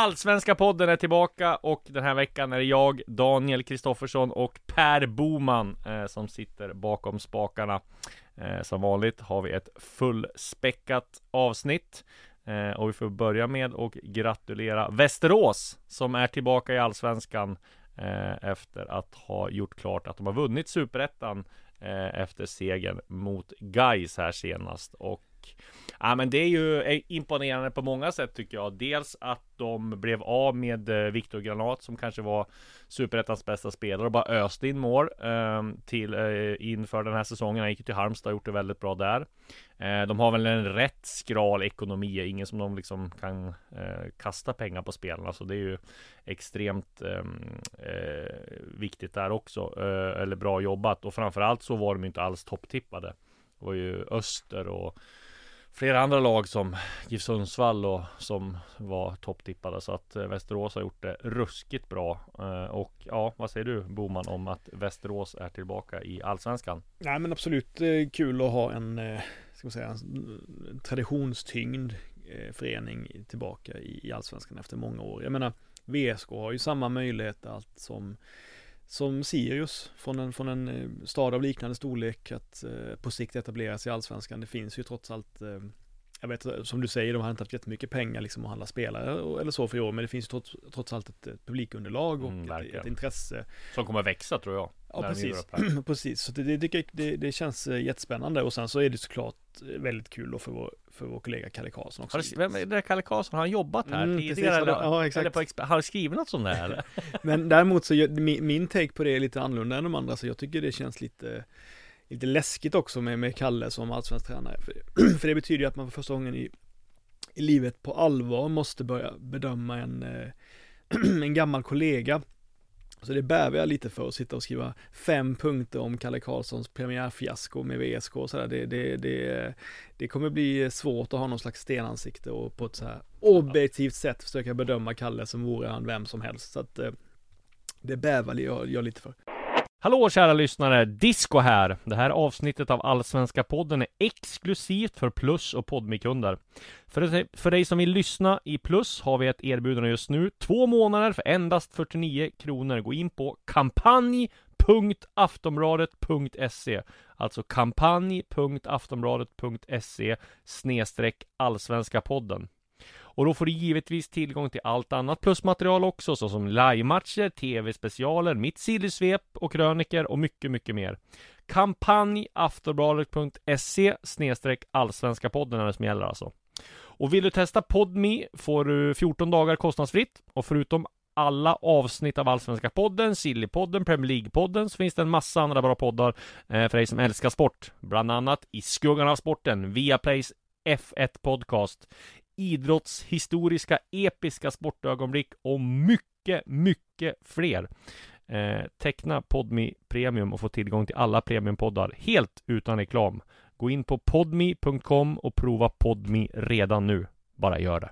Allsvenska podden är tillbaka och den här veckan är det jag, Daniel Kristoffersson och Per Boman eh, som sitter bakom spakarna. Eh, som vanligt har vi ett fullspäckat avsnitt. Eh, och vi får börja med att gratulera Västerås som är tillbaka i Allsvenskan eh, efter att ha gjort klart att de har vunnit Superettan eh, efter segern mot Gais här senast. Och Ja men det är ju eh, imponerande på många sätt tycker jag. Dels att de blev av med eh, Viktor Granat som kanske var Superettans bästa spelare och bara öste in mål eh, till eh, inför den här säsongen. Han gick till Halmstad och gjort det väldigt bra där. Eh, de har väl en rätt skral ekonomi, ingen som de liksom kan eh, kasta pengar på spelarna, så alltså, det är ju extremt ehm, eh, viktigt där också. Eh, eller bra jobbat och framförallt så var de inte alls topptippade. Det var ju Öster och flera andra lag som GIF Sundsvall och som var topptippade så att eh, Västerås har gjort det ruskigt bra eh, och ja, vad säger du Boman om att Västerås är tillbaka i Allsvenskan? Nej men absolut eh, kul att ha en, ska man säga, en traditionstyngd förening tillbaka i Allsvenskan efter många år. Jag menar VSK har ju samma möjlighet att som som Sirius från en, från en eh, stad av liknande storlek att eh, på sikt etableras i allsvenskan. Det finns ju trots allt eh, jag vet som du säger, de har inte haft jättemycket pengar liksom att handla spelare eller så för i år, men det finns trots, trots allt ett, ett publikunderlag och mm, ett, ett, intresse. Som kommer växa tror jag. Ja, precis. precis. Så det, det, det, det, känns jättespännande och sen så är det såklart väldigt kul då för vår, för vår kollega Kalle Karlsson också. Har, vem är Kalle Karlsson? Har han jobbat här mm, tidigare? Precis, eller, ja, exakt. Eller har han skrivit något sånt där? Men däremot så, min, min take på det är lite annorlunda än de andra, så jag tycker det känns lite lite läskigt också med, med Kalle som allsvensk tränare. För, för det betyder ju att man för första gången i, i livet på allvar måste börja bedöma en, eh, en gammal kollega. Så det bär jag lite för att sitta och skriva fem punkter om Kalle Karlssons premiärfiasko med VSK och sådär. Det, det, det, det kommer bli svårt att ha någon slags stenansikte och på ett så här objektivt sätt försöka bedöma Kalle som vore han vem som helst. Så att eh, det bävar jag, jag lite för. Hallå kära lyssnare! Disco här! Det här avsnittet av Allsvenska podden är exklusivt för Plus och Podmikunder. För, för dig som vill lyssna i Plus har vi ett erbjudande just nu. Två månader för endast 49 kronor. Gå in på kampanj.aftonbladet.se Alltså kampanj.aftonbladet.se snedstreck Allsvenska podden. Och då får du givetvis tillgång till allt annat plusmaterial också, såsom livematcher, tv-specialer, mitt sillysvep och kröniker och mycket, mycket mer. Kampanj aftonbladet.se snedstreck allsvenska podden är det som gäller alltså. Och vill du testa Podme får du 14 dagar kostnadsfritt och förutom alla avsnitt av Allsvenska podden, Sillypodden, Premier League-podden så finns det en massa andra bra poddar eh, för dig som älskar sport. Bland annat I skuggan av sporten, Viaplays F1 Podcast, idrottshistoriska episka sportögonblick och mycket, mycket fler. Eh, teckna Podmi Premium och få tillgång till alla premiumpoddar helt utan reklam. Gå in på podmi.com och prova Podmi redan nu. Bara gör det.